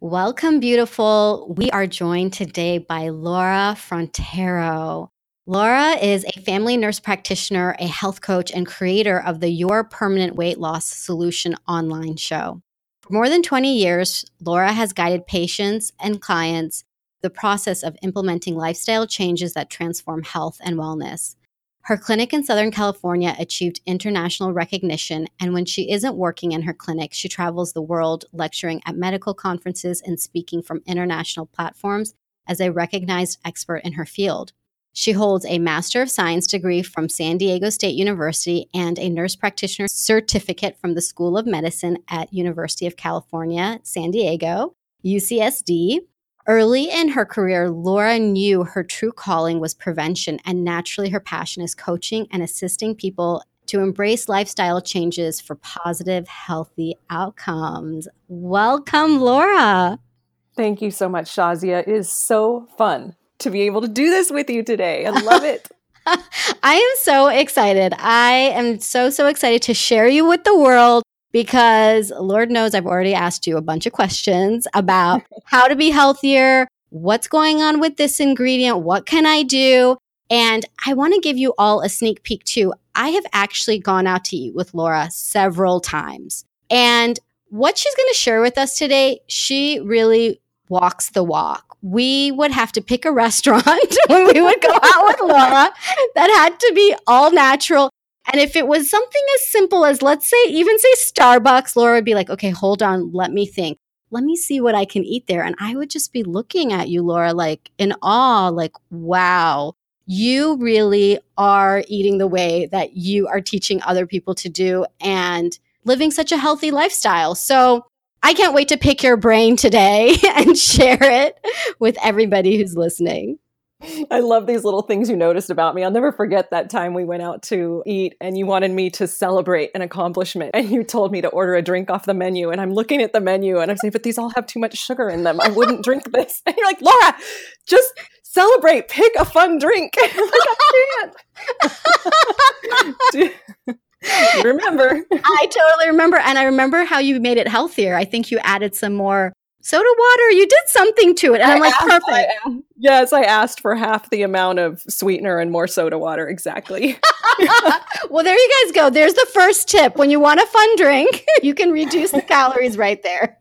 Welcome, beautiful. We are joined today by Laura Frontero. Laura is a family nurse practitioner, a health coach, and creator of the Your Permanent Weight Loss Solution online show. For more than 20 years, Laura has guided patients and clients the process of implementing lifestyle changes that transform health and wellness. Her clinic in Southern California achieved international recognition, and when she isn't working in her clinic, she travels the world lecturing at medical conferences and speaking from international platforms as a recognized expert in her field. She holds a Master of Science degree from San Diego State University and a nurse practitioner certificate from the School of Medicine at University of California, San Diego, UCSD, Early in her career, Laura knew her true calling was prevention, and naturally, her passion is coaching and assisting people to embrace lifestyle changes for positive, healthy outcomes. Welcome, Laura. Thank you so much, Shazia. It is so fun to be able to do this with you today. I love it. I am so excited. I am so, so excited to share you with the world because Lord knows I've already asked you a bunch of questions about how to be healthier, what's going on with this ingredient, what can I do? And I want to give you all a sneak peek too. I have actually gone out to eat with Laura several times. And what she's going to share with us today, she really walks the walk. We would have to pick a restaurant when we would go out with Laura that had to be all natural. And if it was something as simple as, let's say, even say Starbucks, Laura would be like, okay, hold on, let me think. Let me see what I can eat there. And I would just be looking at you, Laura, like in awe, like, wow, you really are eating the way that you are teaching other people to do and living such a healthy lifestyle. So I can't wait to pick your brain today and share it with everybody who's listening. I love these little things you noticed about me. I'll never forget that time we went out to eat and you wanted me to celebrate an accomplishment and you told me to order a drink off the menu. And I'm looking at the menu and I'm saying, but these all have too much sugar in them. I wouldn't drink this. And you're like, Laura, just celebrate, pick a fun drink. like, I can't. remember. I totally remember. And I remember how you made it healthier. I think you added some more soda water. You did something to it. And I am like, asked, perfect. I, yes, I asked for half the amount of sweetener and more soda water. Exactly. well, there you guys go. There's the first tip. When you want a fun drink, you can reduce the calories right there.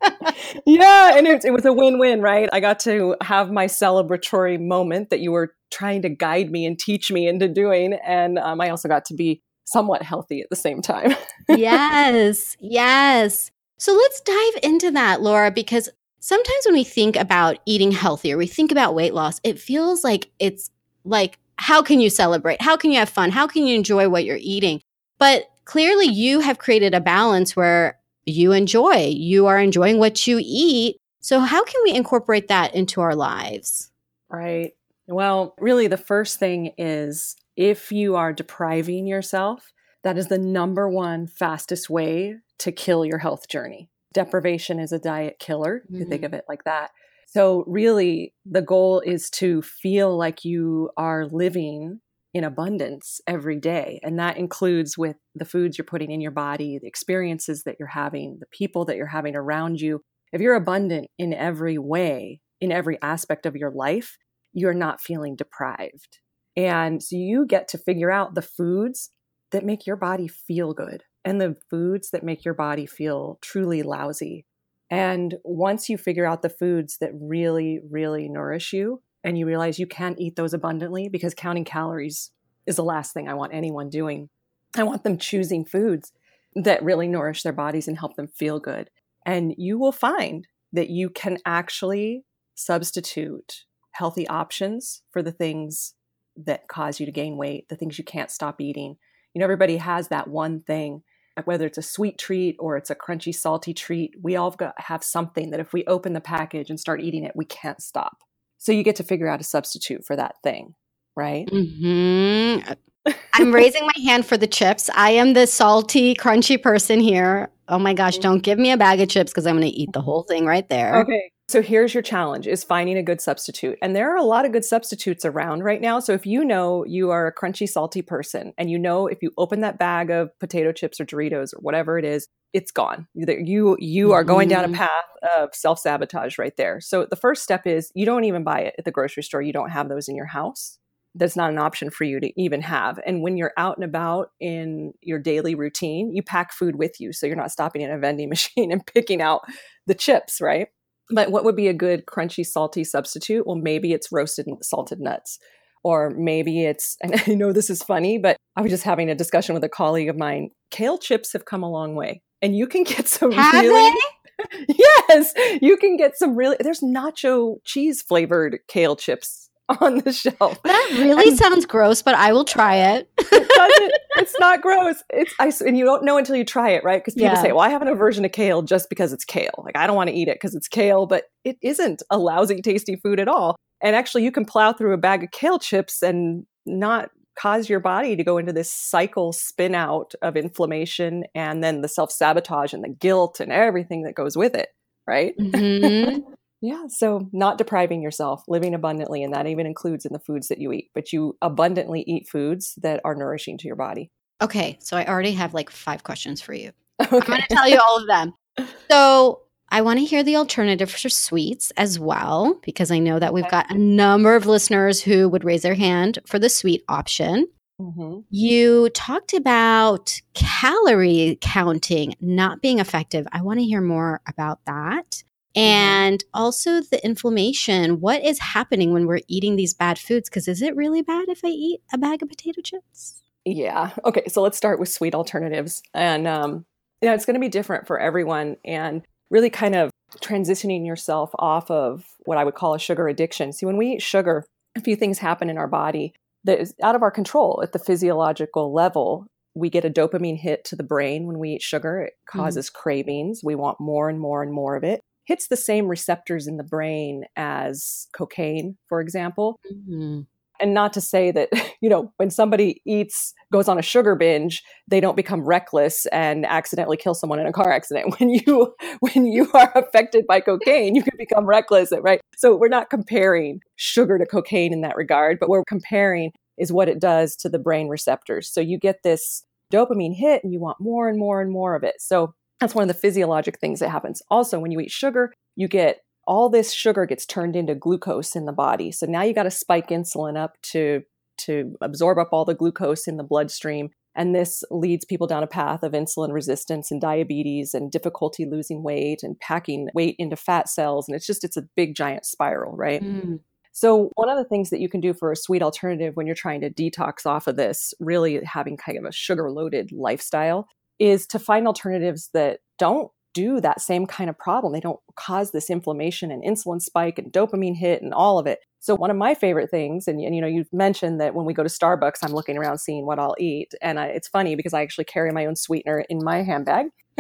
yeah. And it, it was a win win, right? I got to have my celebratory moment that you were trying to guide me and teach me into doing. And um, I also got to be somewhat healthy at the same time. yes. Yes. So let's dive into that, Laura, because sometimes when we think about eating healthier, we think about weight loss, it feels like it's like, how can you celebrate? How can you have fun? How can you enjoy what you're eating? But clearly, you have created a balance where you enjoy, you are enjoying what you eat. So, how can we incorporate that into our lives? Right. Well, really, the first thing is if you are depriving yourself, that is the number one fastest way to kill your health journey deprivation is a diet killer. Mm-hmm. You think of it like that. So, really, the goal is to feel like you are living in abundance every day. And that includes with the foods you're putting in your body, the experiences that you're having, the people that you're having around you. If you're abundant in every way, in every aspect of your life, you're not feeling deprived. And so you get to figure out the foods that make your body feel good and the foods that make your body feel truly lousy. And once you figure out the foods that really, really nourish you, and you realize you can't eat those abundantly because counting calories is the last thing I want anyone doing. I want them choosing foods that really nourish their bodies and help them feel good. And you will find that you can actually substitute healthy options for the things that cause you to gain weight, the things you can't stop eating. You know, everybody has that one thing whether it's a sweet treat or it's a crunchy, salty treat, we all have something that if we open the package and start eating it, we can't stop. So you get to figure out a substitute for that thing, right? Mm-hmm. I'm raising my hand for the chips. I am the salty, crunchy person here. Oh my gosh, don't give me a bag of chips because I'm going to eat the whole thing right there. Okay. So here's your challenge is finding a good substitute. And there are a lot of good substitutes around right now. So if you know you are a crunchy, salty person and you know if you open that bag of potato chips or Doritos or whatever it is, it's gone. You you are going down a mm-hmm. path of self-sabotage right there. So the first step is you don't even buy it at the grocery store. You don't have those in your house. That's not an option for you to even have. And when you're out and about in your daily routine, you pack food with you. So you're not stopping in a vending machine and picking out the chips, right? But what would be a good crunchy, salty substitute? Well, maybe it's roasted salted nuts. Or maybe it's, and I know this is funny, but I was just having a discussion with a colleague of mine. Kale chips have come a long way. And you can get some have really. yes, you can get some really. There's nacho cheese flavored kale chips on the shelf. That really and sounds gross, but I will try it. it it's not gross. It's I, and you don't know until you try it, right? Because people yeah. say, "Well, I have an aversion to kale just because it's kale. Like I don't want to eat it because it's kale," but it isn't a lousy, tasty food at all. And actually, you can plow through a bag of kale chips and not cause your body to go into this cycle spin out of inflammation and then the self sabotage and the guilt and everything that goes with it, right? Mm-hmm. Yeah. So, not depriving yourself, living abundantly, and that even includes in the foods that you eat, but you abundantly eat foods that are nourishing to your body. Okay. So, I already have like five questions for you. Okay. I'm going to tell you all of them. So, I want to hear the alternative for sweets as well, because I know that we've got a number of listeners who would raise their hand for the sweet option. Mm-hmm. You talked about calorie counting not being effective. I want to hear more about that. Mm-hmm. and also the inflammation. What is happening when we're eating these bad foods? Because is it really bad if I eat a bag of potato chips? Yeah. Okay. So let's start with sweet alternatives. And, um, you know, it's going to be different for everyone and really kind of transitioning yourself off of what I would call a sugar addiction. See, when we eat sugar, a few things happen in our body that is out of our control at the physiological level. We get a dopamine hit to the brain when we eat sugar. It mm-hmm. causes mm. cravings. We want more and more and more of it hits the same receptors in the brain as cocaine, for example. Mm-hmm. And not to say that, you know, when somebody eats, goes on a sugar binge, they don't become reckless and accidentally kill someone in a car accident. When you, when you are affected by cocaine, you can become reckless, right? So we're not comparing sugar to cocaine in that regard, but we're comparing is what it does to the brain receptors. So you get this dopamine hit and you want more and more and more of it. So that's one of the physiologic things that happens. Also, when you eat sugar, you get all this sugar gets turned into glucose in the body. So now you got to spike insulin up to to absorb up all the glucose in the bloodstream. And this leads people down a path of insulin resistance and diabetes and difficulty losing weight and packing weight into fat cells. And it's just, it's a big giant spiral, right? Mm. So, one of the things that you can do for a sweet alternative when you're trying to detox off of this, really having kind of a sugar loaded lifestyle, is to find alternatives that don't do that same kind of problem. They don't cause this inflammation and insulin spike and dopamine hit and all of it. So one of my favorite things, and, and you know, you've mentioned that when we go to Starbucks, I'm looking around seeing what I'll eat, and I, it's funny because I actually carry my own sweetener in my handbag,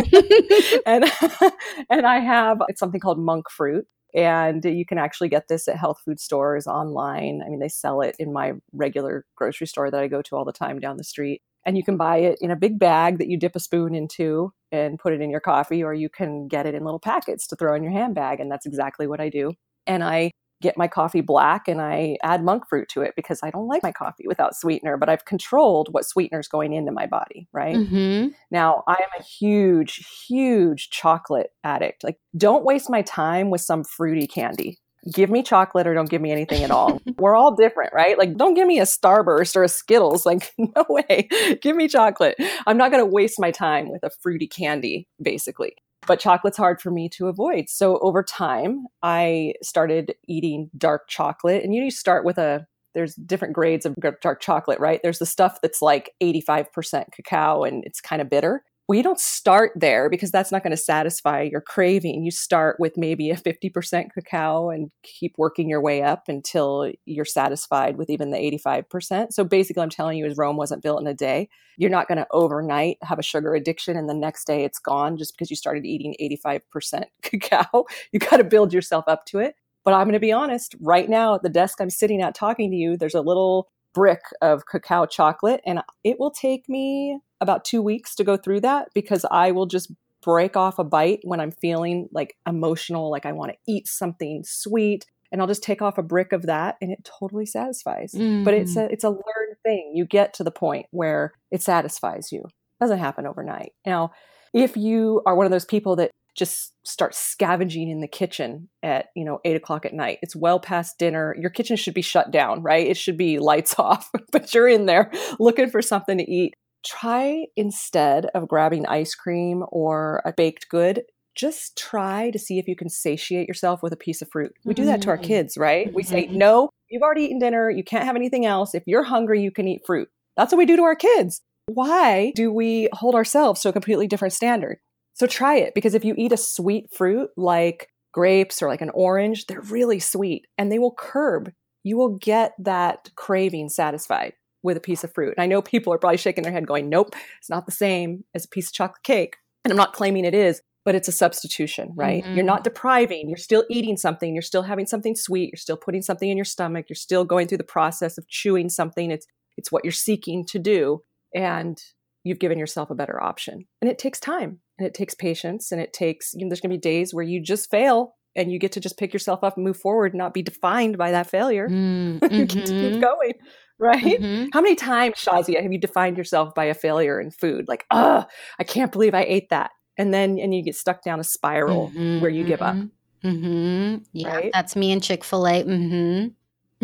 and and I have it's something called monk fruit, and you can actually get this at health food stores online. I mean, they sell it in my regular grocery store that I go to all the time down the street and you can buy it in a big bag that you dip a spoon into and put it in your coffee, or you can get it in little packets to throw in your handbag. And that's exactly what I do. And I get my coffee black and I add monk fruit to it because I don't like my coffee without sweetener, but I've controlled what sweetener's going into my body, right? Mm-hmm. Now, I am a huge, huge chocolate addict. Like, don't waste my time with some fruity candy give me chocolate or don't give me anything at all. We're all different, right? Like, don't give me a Starburst or a Skittles. Like, no way. give me chocolate. I'm not going to waste my time with a fruity candy, basically. But chocolate's hard for me to avoid. So over time, I started eating dark chocolate. And you start with a there's different grades of dark chocolate, right? There's the stuff that's like 85% cacao and it's kind of bitter well, you don't start there because that's not going to satisfy your craving. You start with maybe a 50% cacao and keep working your way up until you're satisfied with even the 85%. So basically, I'm telling you, is Rome wasn't built in a day. You're not going to overnight have a sugar addiction and the next day it's gone just because you started eating 85% cacao. You got to build yourself up to it. But I'm going to be honest, right now at the desk I'm sitting at talking to you, there's a little brick of cacao chocolate. And it will take me about two weeks to go through that because I will just break off a bite when I'm feeling like emotional, like I want to eat something sweet. And I'll just take off a brick of that and it totally satisfies. Mm. But it's mm. a it's a learned thing. You get to the point where it satisfies you. It doesn't happen overnight. Now, if you are one of those people that just start scavenging in the kitchen at you know eight o'clock at night it's well past dinner your kitchen should be shut down right it should be lights off but you're in there looking for something to eat try instead of grabbing ice cream or a baked good just try to see if you can satiate yourself with a piece of fruit. We do that to our mm-hmm. kids, right? We say, mm-hmm. no, you've already eaten dinner. You can't have anything else. If you're hungry, you can eat fruit. That's what we do to our kids. Why do we hold ourselves to a completely different standard? So try it because if you eat a sweet fruit like grapes or like an orange, they're really sweet and they will curb. You will get that craving satisfied with a piece of fruit. And I know people are probably shaking their head going, nope, it's not the same as a piece of chocolate cake. And I'm not claiming it is, but it's a substitution, right? Mm-hmm. You're not depriving. You're still eating something. You're still having something sweet. You're still putting something in your stomach. You're still going through the process of chewing something. It's it's what you're seeking to do. And you've given yourself a better option. And it takes time and it takes patience and it takes, you know, there's going to be days where you just fail and you get to just pick yourself up and move forward and not be defined by that failure. Mm-hmm. you get to keep mm-hmm. going, right? Mm-hmm. How many times, Shazia, have you defined yourself by a failure in food? Like, oh, I can't believe I ate that. And then, and you get stuck down a spiral mm-hmm. where you give up. Mm-hmm. mm-hmm. Yeah, right? that's me and Chick fil A.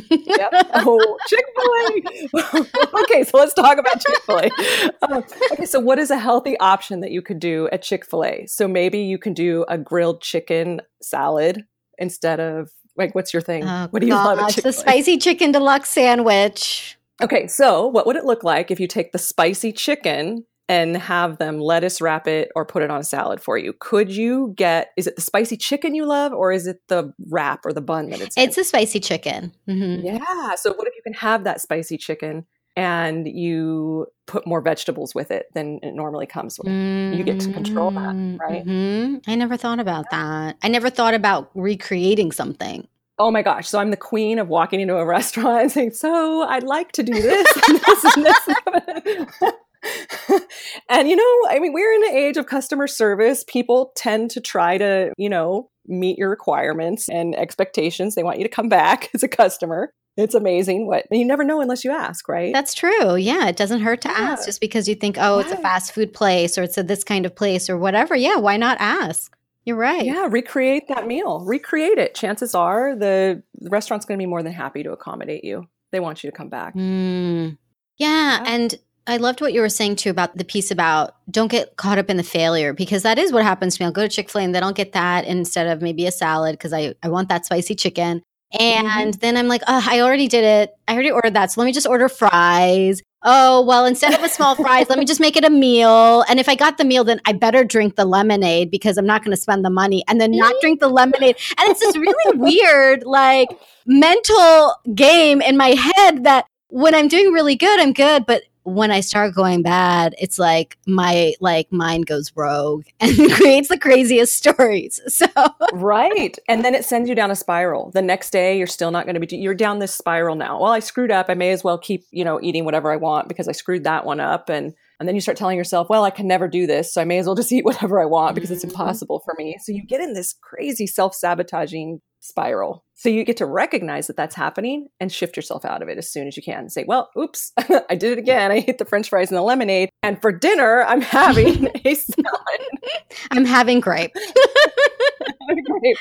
Yep. Oh, Chick fil A. okay, so let's talk about Chick fil A. Uh, okay, so what is a healthy option that you could do at Chick fil A? So maybe you can do a grilled chicken salad instead of, like, what's your thing? Oh, what do you gosh, love at The spicy chicken deluxe sandwich. Okay, so what would it look like if you take the spicy chicken and have them lettuce wrap it or put it on a salad for you. Could you get is it the spicy chicken you love or is it the wrap or the bun that it's It's in? a spicy chicken. Mm-hmm. Yeah, so what if you can have that spicy chicken and you put more vegetables with it than it normally comes with. Mm-hmm. You get to control that, mm, right? Mm-hmm. I never thought about that. I never thought about recreating something. Oh my gosh. So I'm the queen of walking into a restaurant and saying, So I'd like to do this and this and this. and you know, I mean, we're in an age of customer service. People tend to try to, you know, meet your requirements and expectations. They want you to come back as a customer. It's amazing what you never know unless you ask, right? That's true. Yeah, it doesn't hurt to yeah. ask just because you think, oh, it's a fast food place or it's a this kind of place or whatever. Yeah, why not ask? You're right. Yeah, recreate that meal. Recreate it. Chances are the, the restaurant's going to be more than happy to accommodate you. They want you to come back. Mm. Yeah, yeah, and I loved what you were saying too about the piece about don't get caught up in the failure because that is what happens to me. I'll go to Chick fil A and then I'll get that instead of maybe a salad because I, I want that spicy chicken. And mm-hmm. then I'm like, oh, I already did it. I already ordered that. So let me just order fries. Oh, well, instead of a small fries, let me just make it a meal. And if I got the meal, then I better drink the lemonade because I'm not going to spend the money and then not drink the lemonade. And it's this really weird, like, mental game in my head that when I'm doing really good, I'm good. But when I start going bad, it's like my like mind goes rogue and creates the craziest stories. So right, and then it sends you down a spiral. The next day, you're still not going to be. You're down this spiral now. Well, I screwed up. I may as well keep you know eating whatever I want because I screwed that one up and. And then you start telling yourself, well, I can never do this. So I may as well just eat whatever I want because it's mm-hmm. impossible for me. So you get in this crazy self sabotaging spiral. So you get to recognize that that's happening and shift yourself out of it as soon as you can. And say, well, oops, I did it again. I ate the french fries and the lemonade. And for dinner, I'm having a salad. I'm having grape. having grape.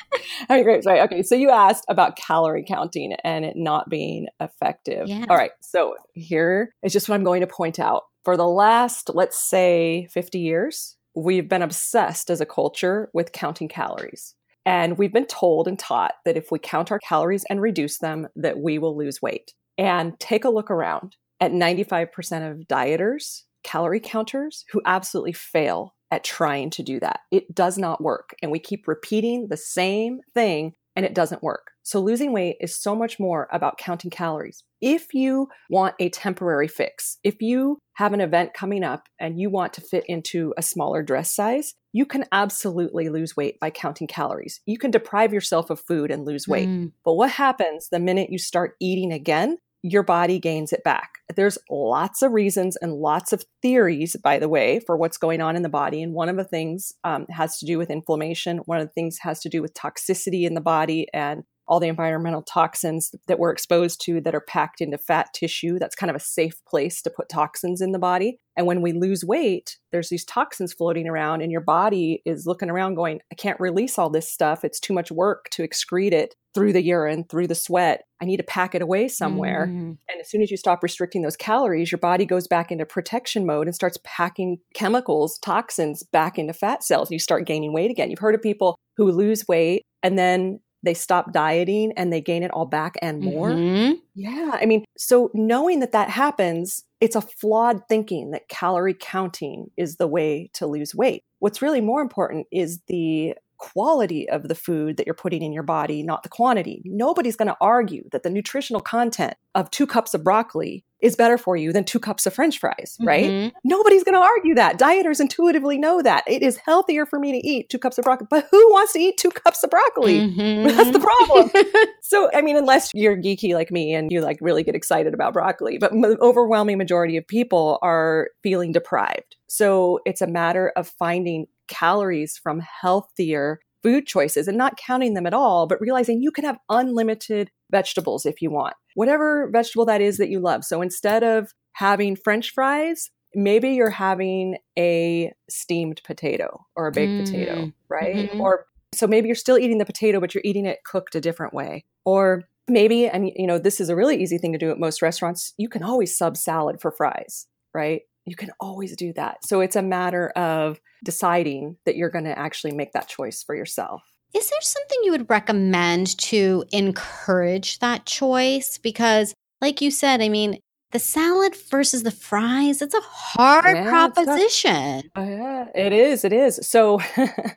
Having grapes, right. Okay. So you asked about calorie counting and it not being effective. Yeah. All right. So here is just what I'm going to point out. For the last, let's say, 50 years, we've been obsessed as a culture with counting calories. And we've been told and taught that if we count our calories and reduce them, that we will lose weight. And take a look around at 95% of dieters, calorie counters who absolutely fail at trying to do that. It does not work. And we keep repeating the same thing and it doesn't work. So losing weight is so much more about counting calories. If you want a temporary fix, if you have an event coming up and you want to fit into a smaller dress size, you can absolutely lose weight by counting calories. You can deprive yourself of food and lose weight. Mm. But what happens the minute you start eating again? Your body gains it back. There's lots of reasons and lots of theories, by the way, for what's going on in the body. And one of the things um, has to do with inflammation. One of the things has to do with toxicity in the body and all the environmental toxins that we're exposed to that are packed into fat tissue. That's kind of a safe place to put toxins in the body. And when we lose weight, there's these toxins floating around, and your body is looking around going, I can't release all this stuff. It's too much work to excrete it through the urine, through the sweat. I need to pack it away somewhere. Mm. And as soon as you stop restricting those calories, your body goes back into protection mode and starts packing chemicals, toxins back into fat cells. You start gaining weight again. You've heard of people who lose weight and then they stop dieting and they gain it all back and more. Mm-hmm. Yeah. I mean, so knowing that that happens, it's a flawed thinking that calorie counting is the way to lose weight. What's really more important is the quality of the food that you're putting in your body, not the quantity. Nobody's going to argue that the nutritional content of two cups of broccoli is better for you than two cups of french fries, right? Mm-hmm. Nobody's going to argue that. Dieters intuitively know that. It is healthier for me to eat two cups of broccoli, but who wants to eat two cups of broccoli? Mm-hmm. That's the problem. so, I mean, unless you're geeky like me and you like really get excited about broccoli, but the overwhelming majority of people are feeling deprived. So, it's a matter of finding calories from healthier food choices and not counting them at all, but realizing you can have unlimited vegetables if you want, whatever vegetable that is that you love. So instead of having french fries, maybe you're having a steamed potato or a baked mm. potato, right? Mm-hmm. Or so maybe you're still eating the potato, but you're eating it cooked a different way. Or maybe, and you know, this is a really easy thing to do at most restaurants, you can always sub salad for fries, right? You can always do that. So it's a matter of deciding that you're going to actually make that choice for yourself. Is there something you would recommend to encourage that choice? Because, like you said, I mean, the salad versus the fries, it's a hard yeah, proposition. Oh, yeah, it is. It is. So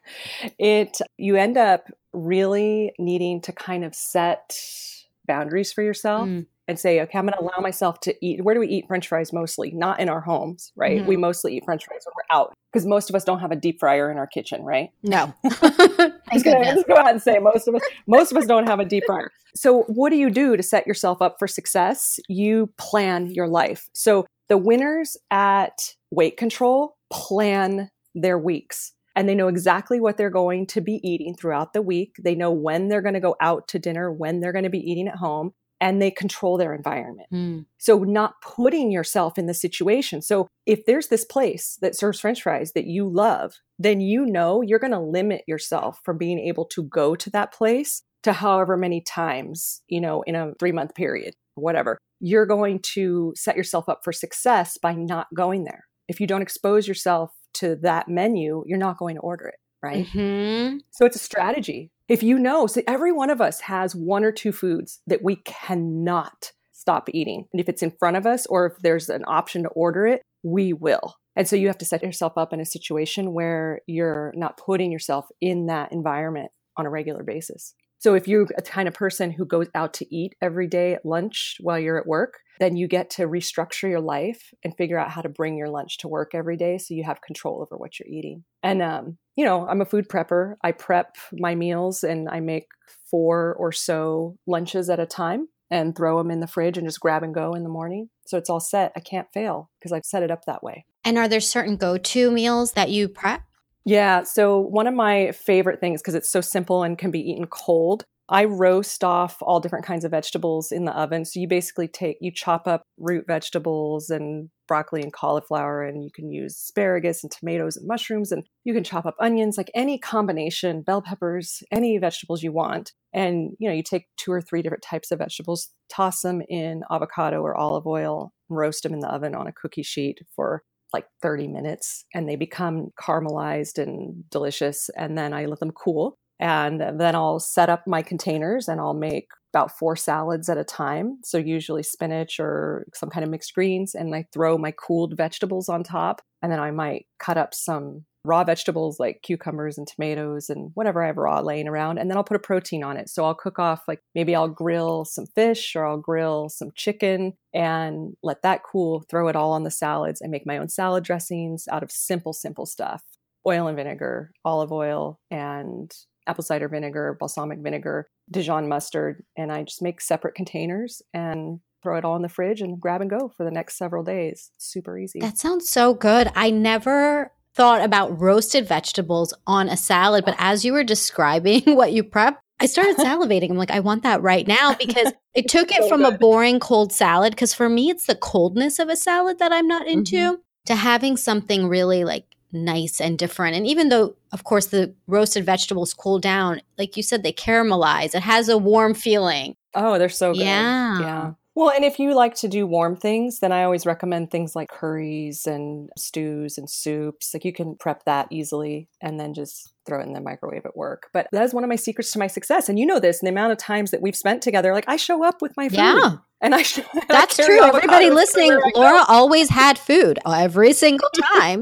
it, you end up really needing to kind of set boundaries for yourself. Mm and say, okay, I'm going to allow myself to eat. Where do we eat French fries mostly? Not in our homes, right? Mm-hmm. We mostly eat French fries when we're out because most of us don't have a deep fryer in our kitchen, right? No. I'm going to go out and say most of us, most of us don't have a deep fryer. So, what do you do to set yourself up for success? You plan your life. So, the winners at weight control plan their weeks and they know exactly what they're going to be eating throughout the week. They know when they're going to go out to dinner, when they're going to be eating at home and they control their environment. Mm. So, not putting yourself in the situation. So, if there's this place that serves french fries that you love, then you know you're going to limit yourself from being able to go to that place to however many times, you know, in a three month period, whatever. You're going to set yourself up for success by not going there. If you don't expose yourself to that menu, you're not going to order it right? Mm-hmm. So it's a strategy. If you know, so every one of us has one or two foods that we cannot stop eating. And if it's in front of us or if there's an option to order it, we will. And so you have to set yourself up in a situation where you're not putting yourself in that environment on a regular basis. So if you're a kind of person who goes out to eat every day at lunch while you're at work, then you get to restructure your life and figure out how to bring your lunch to work every day so you have control over what you're eating. And um, you know, I'm a food prepper. I prep my meals and I make four or so lunches at a time and throw them in the fridge and just grab and go in the morning. So it's all set. I can't fail because I've set it up that way. And are there certain go-to meals that you prep? Yeah. So one of my favorite things, because it's so simple and can be eaten cold, I roast off all different kinds of vegetables in the oven. So you basically take, you chop up root vegetables and broccoli and cauliflower, and you can use asparagus and tomatoes and mushrooms, and you can chop up onions, like any combination, bell peppers, any vegetables you want. And, you know, you take two or three different types of vegetables, toss them in avocado or olive oil, roast them in the oven on a cookie sheet for like 30 minutes and they become caramelized and delicious. And then I let them cool. And then I'll set up my containers and I'll make about four salads at a time. So, usually spinach or some kind of mixed greens. And I throw my cooled vegetables on top. And then I might cut up some raw vegetables like cucumbers and tomatoes and whatever I have raw laying around. And then I'll put a protein on it. So I'll cook off, like maybe I'll grill some fish or I'll grill some chicken and let that cool, throw it all on the salads and make my own salad dressings out of simple, simple stuff oil and vinegar, olive oil, and apple cider vinegar, balsamic vinegar, Dijon mustard, and I just make separate containers and throw it all in the fridge and grab and go for the next several days. Super easy. That sounds so good. I never thought about roasted vegetables on a salad, but as you were describing what you prep, I started salivating. I'm like, I want that right now because it took it So from a boring cold salad. Because for me, it's the coldness of a salad that I'm not into Mm-hmm. to having something really like nice and different. And even though, of course, the roasted vegetables cool down, like you said, they caramelize, it has a warm feeling. Oh, they're so good. Yeah. Yeah. Well, and if you like to do warm things, then I always recommend things like curries and stews and soups. Like you can prep that easily and then just throw it in the microwave at work. But that is one of my secrets to my success. And you know this, and the amount of times that we've spent together, like I show up with my food. Yeah. And I show, and I That's true. Everybody listening. Laura always had food uh, every single time.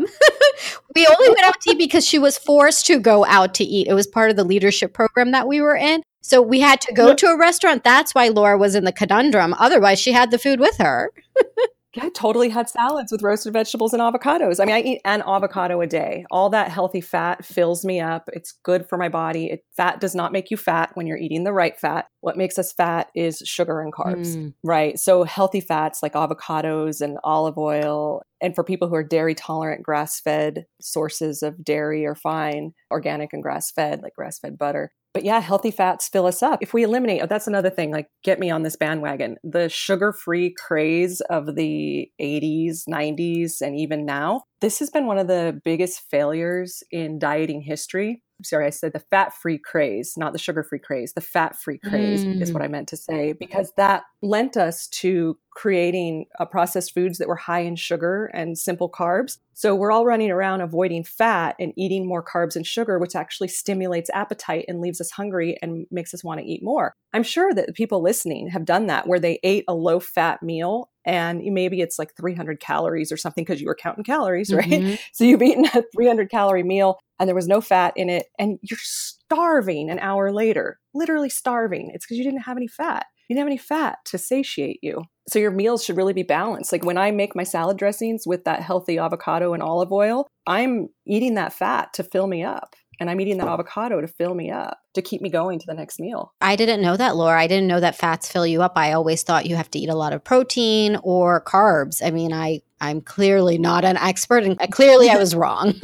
we only went out to eat because she was forced to go out to eat. It was part of the leadership program that we were in. So we had to go Yep. to a restaurant. That's why Laura was in the conundrum. Otherwise, she had the food with her. I totally had salads with roasted vegetables and avocados. I mean, I eat an avocado a day. All that healthy fat fills me up. It's good for my body. It, fat does not make you fat when you're eating the right fat. What makes us fat is sugar and carbs, Mm. right? So, healthy fats like avocados and olive oil. And for people who are dairy tolerant, grass fed sources of dairy are fine, organic and grass fed, like grass fed butter. But yeah, healthy fats fill us up. If we eliminate, oh, that's another thing, like get me on this bandwagon. The sugar free craze of the 80s, 90s, and even now, this has been one of the biggest failures in dieting history. Sorry, I said the fat free craze, not the sugar free craze. The fat free craze is Mm. what I meant to say, because that lent us to creating uh, processed foods that were high in sugar and simple carbs. So we're all running around avoiding fat and eating more carbs and sugar, which actually stimulates appetite and leaves us hungry and makes us want to eat more. I'm sure that the people listening have done that where they ate a low fat meal and maybe it's like 300 calories or something because you were counting calories, right? Mhm. So you've eaten a 300 calorie meal and there was no fat in it and you're starving an hour later, literally starving. It's because you didn't have any fat. You didn't have any fat to satiate you. So your meals should really be balanced. Like when I make my salad dressings with that healthy avocado and olive oil, I'm eating that fat to fill me up. And I'm eating that avocado to fill me up, to keep me going to the next meal. I didn't know that, Laura. I didn't know that fats fill you up. I always thought you have to eat a lot of protein or carbs. I mean, I I'm clearly not an expert, and clearly I was wrong.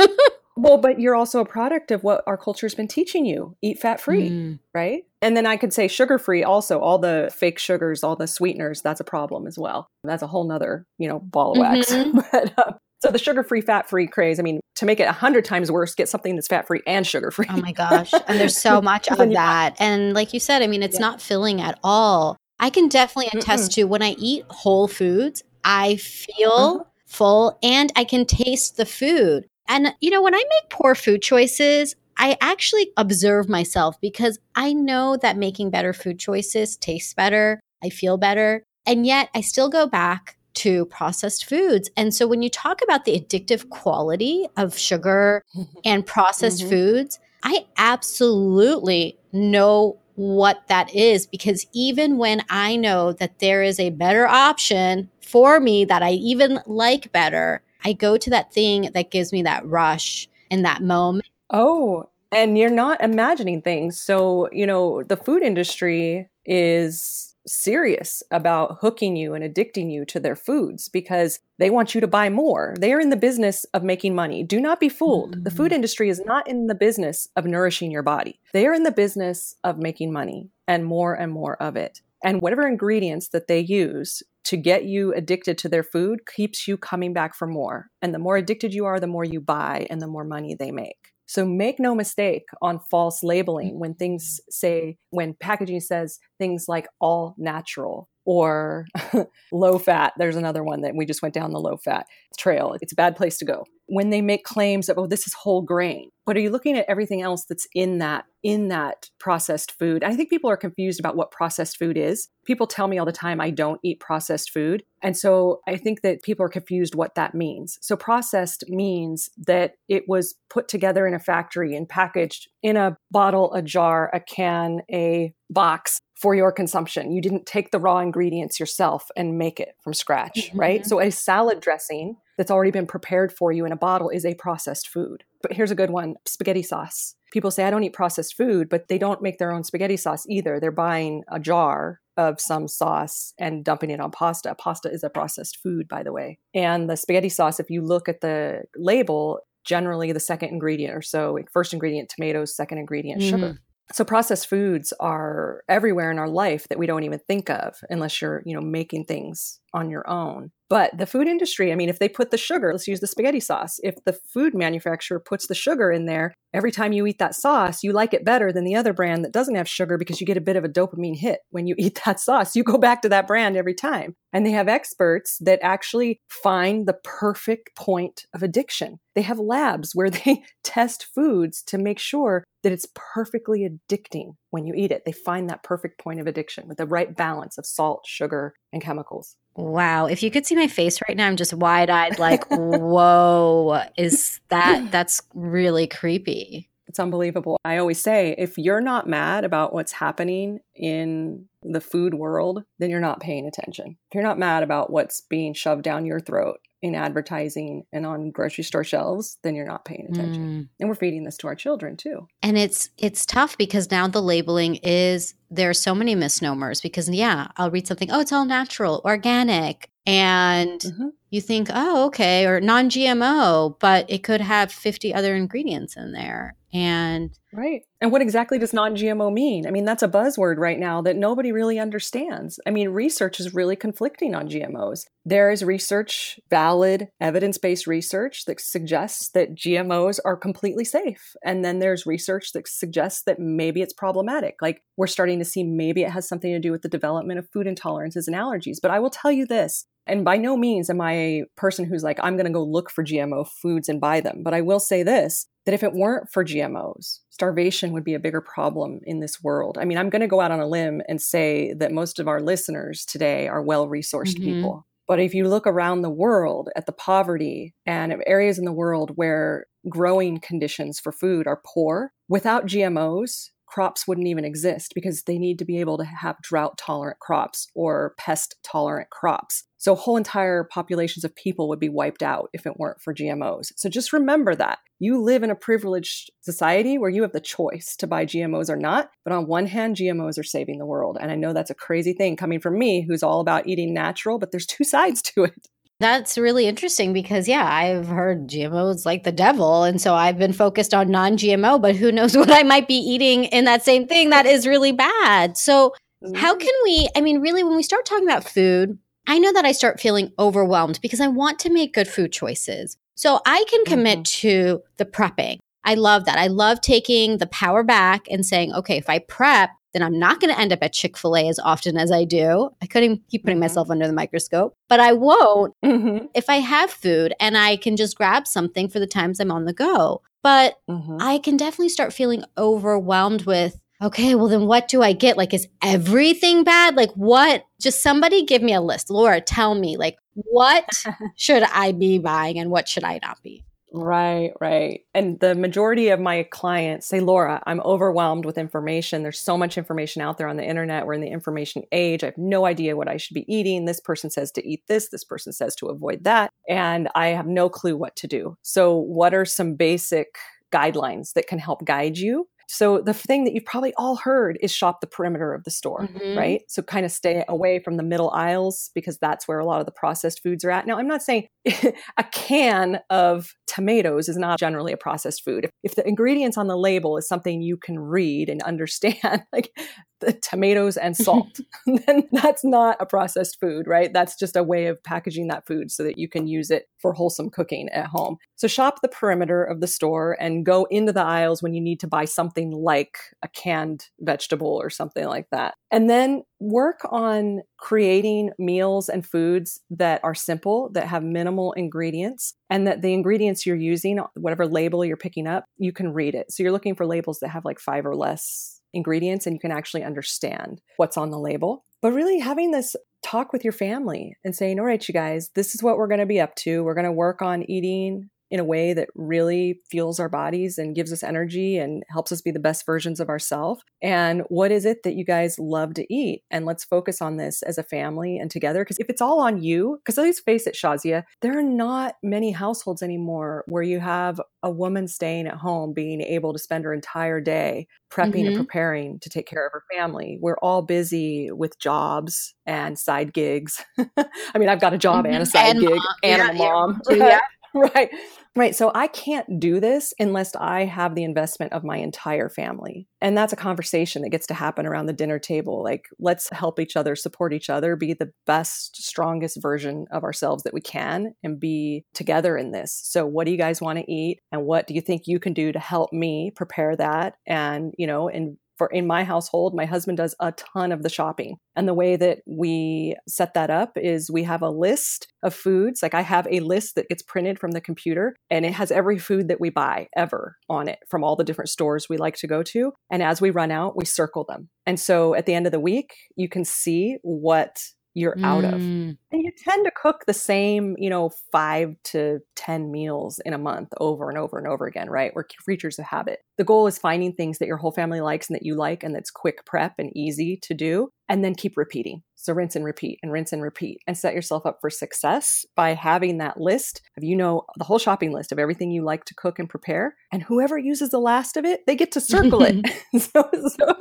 Well, but you're also a product of what our culture's been teaching you eat fat free. Mm. right? And then I could say sugar free also, all the fake sugars, all the sweeteners, that's a problem as well. That's a whole nother, you know, ball of wax. Mhm. but, uh, so the sugar free, fat free craze, I mean, to make it a hundred times worse, get something that's fat free and sugar free. Oh my gosh. And there's so much of that. And like you said, I mean, it's Yeah. not filling at all. I can definitely attest to when I eat whole foods, I feel Uh-huh. full and I can taste the food. And, you know, when I make poor food choices, I actually observe myself because I know that making better food choices tastes better. I feel better. And yet I still go back to processed foods. And so when you talk about the addictive quality of sugar and processed Mhm. foods, I absolutely know what that is because even when I know that there is a better option for me that I even like better, I go to that thing that gives me that rush in that moment. Oh, and you're not imagining things. So, you know, the food industry is serious about hooking you and addicting you to their foods because they want you to buy more. They are in the business of making money. Do not be fooled. The food mm. industry is not in the business of nourishing your body. They are in the business of making money and more and more of it. And whatever ingredients that they use to get you addicted to their food keeps you coming back for more. And the more addicted you are, the more you buy and the more money they make. So make no mistake on false labeling when things say, when packaging says things like all natural or low fat. There's another one that we just went down the low fat trail. It's a bad place to go. When they make claims of, oh, this is whole grain, but are you looking at everything else that's in that in that processed food? I think people are confused about what processed food is. People tell me all the time I don't eat processed food. And so I think that people are confused what that means. So processed means that it was put together in a factory and packaged in a bottle, a jar, a can, a box for your consumption. You didn't take the raw ingredients yourself and make it from scratch, Mhm. right? So a salad dressing that's already been prepared for you in a bottle is a processed food. But here's a good one spaghetti sauce. people say, I don't eat processed food, but they don't make their own spaghetti sauce either. They're buying a jar of some sauce and dumping it on pasta. Pasta is a processed food, by the way. And the spaghetti sauce, if you look at the label, generally the second ingredient or so, first ingredient, tomatoes, second ingredient, mm-hmm. sugar. So processed foods are everywhere in our life that we don't even think of unless you're, you know, making things on your own. But the food industry, I mean, if they put the sugar, let's use the spaghetti sauce. If the food manufacturer puts the sugar in there, every time you eat that sauce, you like it better than the other brand that doesn't have sugar because you get a bit of a dopamine hit when you eat that sauce. You go back to that brand every time. And they have experts that actually find the perfect point of addiction. They have labs where they test foods to make sure that it's perfectly addicting when you eat it. They find that perfect point of addiction with the right balance of salt, sugar, and chemicals. Wow. If you could see my face right now, I'm just wide eyed, like, whoa, is that, that's really creepy. It's unbelievable. I always say if you're not mad about what's happening in the food world, then you're not paying attention. If you're not mad about what's being shoved down your throat in advertising and on grocery store shelves, then you're not paying attention. Mm. And we're feeding this to our children too. And it's it's tough because now the labeling is there are so many misnomers because yeah, I'll read something, oh, it's all natural, organic, and mm-hmm. you think, oh, okay, or non-GMO, but it could have 50 other ingredients in there. And right. And what exactly does non GMO mean? I mean, that's a buzzword right now that nobody really understands. I mean, research is really conflicting on GMOs. There is research, valid, evidence based research that suggests that GMOs are completely safe. And then there's research that suggests that maybe it's problematic. Like we're starting to see maybe it has something to do with the development of food intolerances and allergies. But I will tell you this and by no means am I a person who's like, I'm going to go look for GMO foods and buy them. But I will say this that if it weren't for GMOs, starvation would be a bigger problem in this world. I mean, I'm going to go out on a limb and say that most of our listeners today are well resourced mm-hmm. people. But if you look around the world at the poverty and areas in the world where growing conditions for food are poor, without GMOs, crops wouldn't even exist because they need to be able to have drought tolerant crops or pest tolerant crops. So whole entire populations of people would be wiped out if it weren't for GMOs. So just remember that. You live in a privileged society where you have the choice to buy GMOs or not. But on one hand, GMOs are saving the world. And I know that's a crazy thing coming from me who's all about eating natural, but there's two sides to it. That's really interesting because, yeah, I've heard GMOs like the devil. And so I've been focused on non GMO, but who knows what I might be eating in that same thing that is really bad. So, how can we? I mean, really, when we start talking about food, I know that I start feeling overwhelmed because I want to make good food choices. So, I can commit mm-hmm. to the prepping. I love that. I love taking the power back and saying, okay, if I prep, then I'm not going to end up at Chick fil A as often as I do. I couldn't keep putting mm-hmm. myself under the microscope, but I won't mm-hmm. if I have food and I can just grab something for the times I'm on the go. But mm-hmm. I can definitely start feeling overwhelmed with, okay, well, then what do I get? Like, is everything bad? Like, what? Just somebody give me a list. Laura, tell me, like, what should I be buying and what should I not be? Right, right. And the majority of my clients say, Laura, I'm overwhelmed with information. There's so much information out there on the internet. We're in the information age. I have no idea what I should be eating. This person says to eat this, this person says to avoid that. And I have no clue what to do. So, what are some basic guidelines that can help guide you so the thing that you've probably all heard is shop the perimeter of the store, mm-hmm. right? So kind of stay away from the middle aisles because that's where a lot of the processed foods are at. Now, I'm not saying a can of tomatoes is not generally a processed food. If the ingredients on the label is something you can read and understand, like the tomatoes and salt, then that's not a processed food, right? That's just a way of packaging that food so that you can use it for wholesome cooking at home. So shop the perimeter of the store and go into the aisles when you need to buy something like a canned vegetable or something like that. And then work on creating meals and foods that are simple, that have minimal ingredients, and that the ingredients you're using, whatever label you're picking up, you can read it. So you're looking for labels that have like five or less ingredients and you can actually understand what's on the label. But really having this talk with your family and saying, all right, you guys, this is what we're going to be up to. We're going to work on eating in a way that really fuels our bodies and gives us energy and helps us be the best versions of ourselves? And what is it that you guys love to eat? And let's focus on this as a family and together. Because if it's all on you, because let's face it, Shazia, there are not many households anymore where you have a woman staying at home being able to spend her entire day prepping mm-hmm. and preparing to take care of her family. We're all busy with jobs and side gigs. I mean, I've got a job mm-hmm. and a side and gig mom. and yeah, a mom. Yeah. Right? right. So I can't do this unless I have the investment of my entire family. And that's a conversation that gets to happen around the dinner table. Like, let's help each other, support each other, be the best, strongest version of ourselves that we can, and be together in this. So, what do you guys want to eat? And what do you think you can do to help me prepare that? And, you know, and for in my household, my husband does a ton of the shopping. And the way that we set that up is we have a list of foods. Like I have a list that gets printed from the computer and it has every food that we buy ever on it from all the different stores we like to go to. And as we run out, we circle them. And so at the end of the week, you can see what you're mm. out of. Mm. And you tend to cook the same, you know, five to 10 meals in a month over and over and over again, right? We're creatures of habit. The goal is finding things that your whole family likes and that you like and that's quick prep and easy to do, and then keep repeating. So rinse and repeat and rinse and repeat and set yourself up for success by having that list of, you know, the whole shopping list of everything you like to cook and prepare. And whoever uses the last of it, they get to circle it. so, so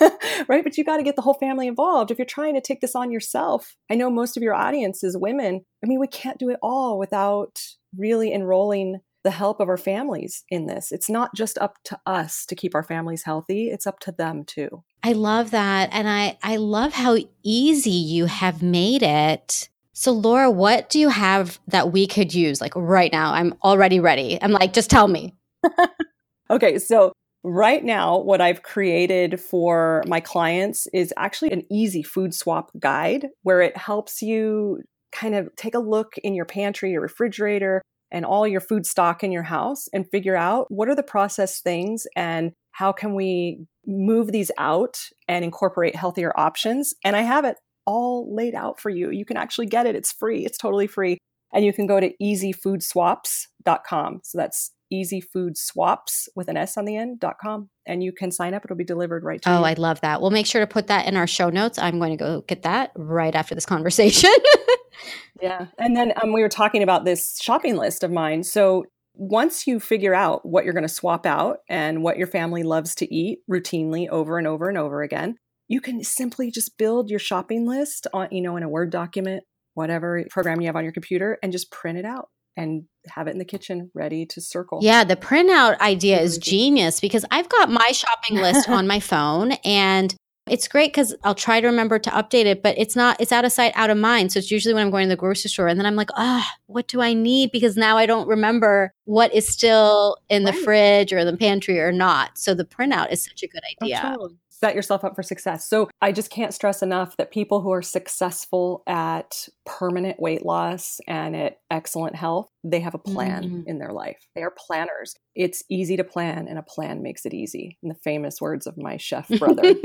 right? But you got to get the whole family involved. If you're trying to take this on yourself, I know most of your audience is women. I mean, we can't do it all without really enrolling the help of our families in this. It's not just up to us to keep our families healthy, it's up to them too. I love that. And I, I love how easy you have made it. So, Laura, what do you have that we could use like right now? I'm already ready. I'm like, just tell me. okay. So, right now, what I've created for my clients is actually an easy food swap guide where it helps you kind of take a look in your pantry or refrigerator and all your food stock in your house and figure out what are the processed things and how can we move these out and incorporate healthier options. And I have it all laid out for you. You can actually get it. It's free. It's totally free. And you can go to easyfoodswaps.com. So that's easyfoodswaps with an S on the end.com. And you can sign up. It'll be delivered right to oh, you. Oh, I love that. We'll make sure to put that in our show notes. I'm going to go get that right after this conversation. yeah. And then um, we were talking about this shopping list of mine. So once you figure out what you're going to swap out and what your family loves to eat routinely over and over and over again, you can simply just build your shopping list on, you know, in a Word document, whatever program you have on your computer, and just print it out and have it in the kitchen ready to circle. Yeah, the printout idea is genius because I've got my shopping list on my phone and it's great because I'll try to remember to update it, but it's not, it's out of sight, out of mind. So it's usually when I'm going to the grocery store and then I'm like, ah, oh, what do I need? Because now I don't remember what is still in the right. fridge or the pantry or not. So the printout is such a good idea. Oh, set yourself up for success. So I just can't stress enough that people who are successful at permanent weight loss and at excellent health, they have a plan mm-hmm. in their life. They are planners. It's easy to plan, and a plan makes it easy. In the famous words of my chef brother.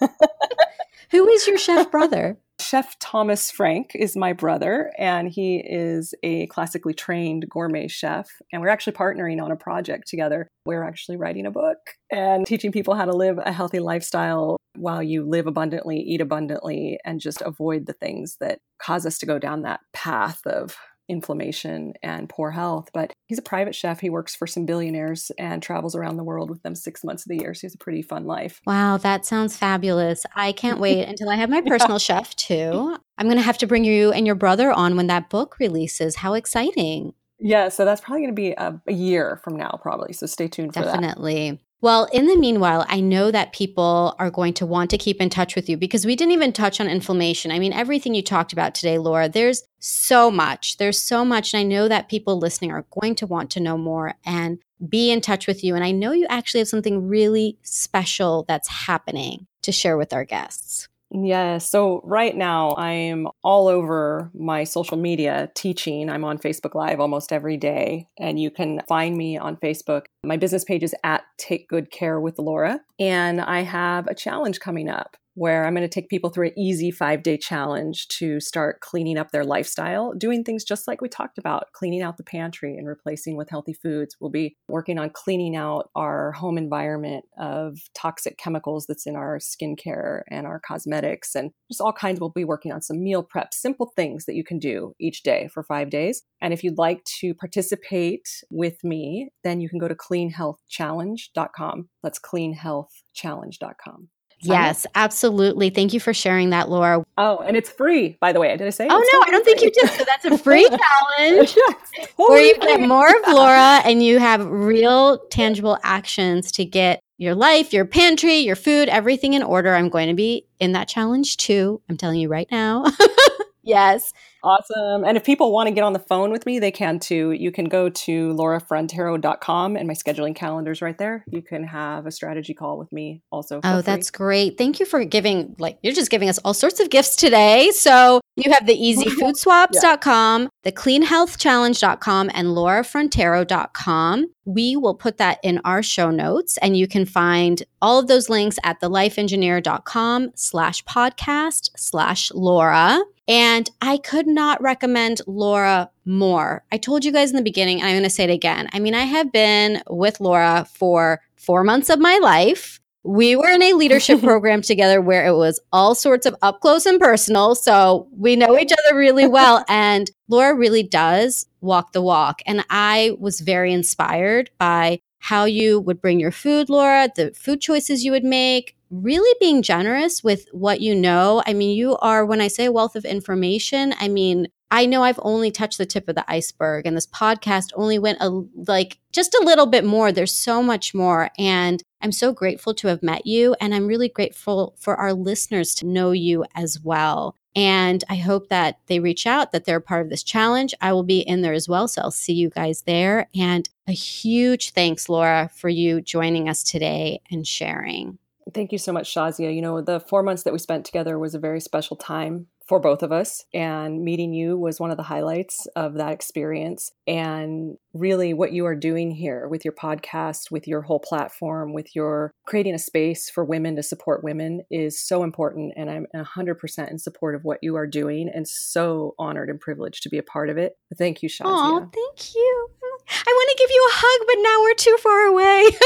Who is your chef brother? Chef Thomas Frank is my brother, and he is a classically trained gourmet chef. And we're actually partnering on a project together. We're actually writing a book and teaching people how to live a healthy lifestyle while you live abundantly, eat abundantly, and just avoid the things that cause us to go down that path of inflammation and poor health. But he's a private chef. He works for some billionaires and travels around the world with them six months of the year. So he has a pretty fun life. Wow, that sounds fabulous. I can't wait until I have my personal chef too. I'm going to have to bring you and your brother on when that book releases. How exciting! Yeah, so that's probably going to be a, a, year from now, probably. So stay tuned for Definitely. that. Definitely. Well, in the meanwhile, I know that people are going to want to keep in touch with you because we didn't even touch on inflammation. I mean, everything you talked about today, Laura, there's so much. There's so much. And I know that people listening are going to want to know more and be in touch with you. And I know you actually have something really special that's happening to share with our guests. Yeah. So right now I'm all over my social media teaching. I'm on Facebook Live almost every day, and you can find me on Facebook. My business page is at Take Good Care with Laura, and I have a challenge coming up where I'm going to take people through an easy five day challenge to start cleaning up their lifestyle, doing things just like we talked about, cleaning out the pantry and replacing with healthy foods. We'll be working on cleaning out our home environment of toxic chemicals that's in our skincare and our cosmetics and just all kinds. We'll be working on some meal prep, simple things that you can do each day for five days. And if you'd like to participate with me, then you can go to cleanhealthchallenge.com. That's cleanhealthchallenge.com. Yes, absolutely. Thank you for sharing that, Laura. Oh, and it's free, by the way. Did I say? Oh, no, I don't free. think you did. So that's a free challenge yes, where you get more of Laura and you have real, tangible actions to get your life, your pantry, your food, everything in order. I'm going to be in that challenge too. I'm telling you right now. yes. Awesome. And if people want to get on the phone with me, they can too. You can go to laurafrontero.com and my scheduling calendar is right there. You can have a strategy call with me also. Oh, free. that's great. Thank you for giving, like, you're just giving us all sorts of gifts today. So you have the easyfoodswaps.com, yeah. the cleanhealthchallenge.com, and laurafrontero.com. We will put that in our show notes and you can find all of those links at thelifeengineer.com slash podcast slash Laura. And I could not recommend Laura more. I told you guys in the beginning, and I'm going to say it again. I mean, I have been with Laura for four months of my life. We were in a leadership program together where it was all sorts of up close and personal. So we know each other really well. And Laura really does walk the walk. And I was very inspired by how you would bring your food, Laura, the food choices you would make, really being generous with what you know. I mean, you are, when I say wealth of information, I mean, I know I've only touched the tip of the iceberg and this podcast only went a, like just a little bit more. There's so much more. And I'm so grateful to have met you. And I'm really grateful for our listeners to know you as well. And I hope that they reach out, that they're part of this challenge. I will be in there as well. So I'll see you guys there. And a huge thanks, Laura, for you joining us today and sharing. Thank you so much, Shazia. You know, the four months that we spent together was a very special time for both of us, and meeting you was one of the highlights of that experience. And really, what you are doing here with your podcast, with your whole platform, with your creating a space for women to support women is so important. And I'm 100% in support of what you are doing and so honored and privileged to be a part of it. Thank you, Shazia. Oh, thank you. I want to give you a hug, but now we're too far away.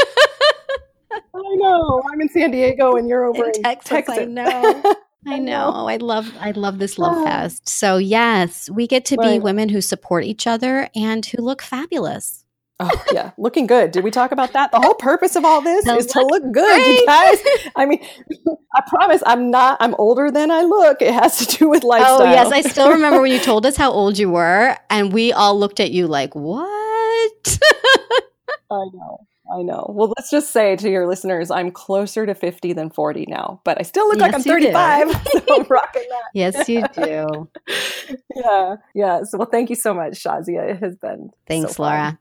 I know. I'm in San Diego and you're over in, in Texas. Texas. I know. I know. I love I love this love oh. fest. So yes, we get to be women who support each other and who look fabulous. Oh yeah, looking good. Did we talk about that? The whole purpose of all this is to look good, great. you guys. I mean, I promise I'm not I'm older than I look. It has to do with lifestyle. Oh, yes, I still remember when you told us how old you were and we all looked at you like, "What?" I know. I know. Well, let's just say to your listeners, I'm closer to 50 than 40 now, but I still look yes, like I'm 35. so I'm rocking that. yes, you do. yeah. Yeah. So, well, thank you so much, Shazia. It has been. Thanks, so Laura.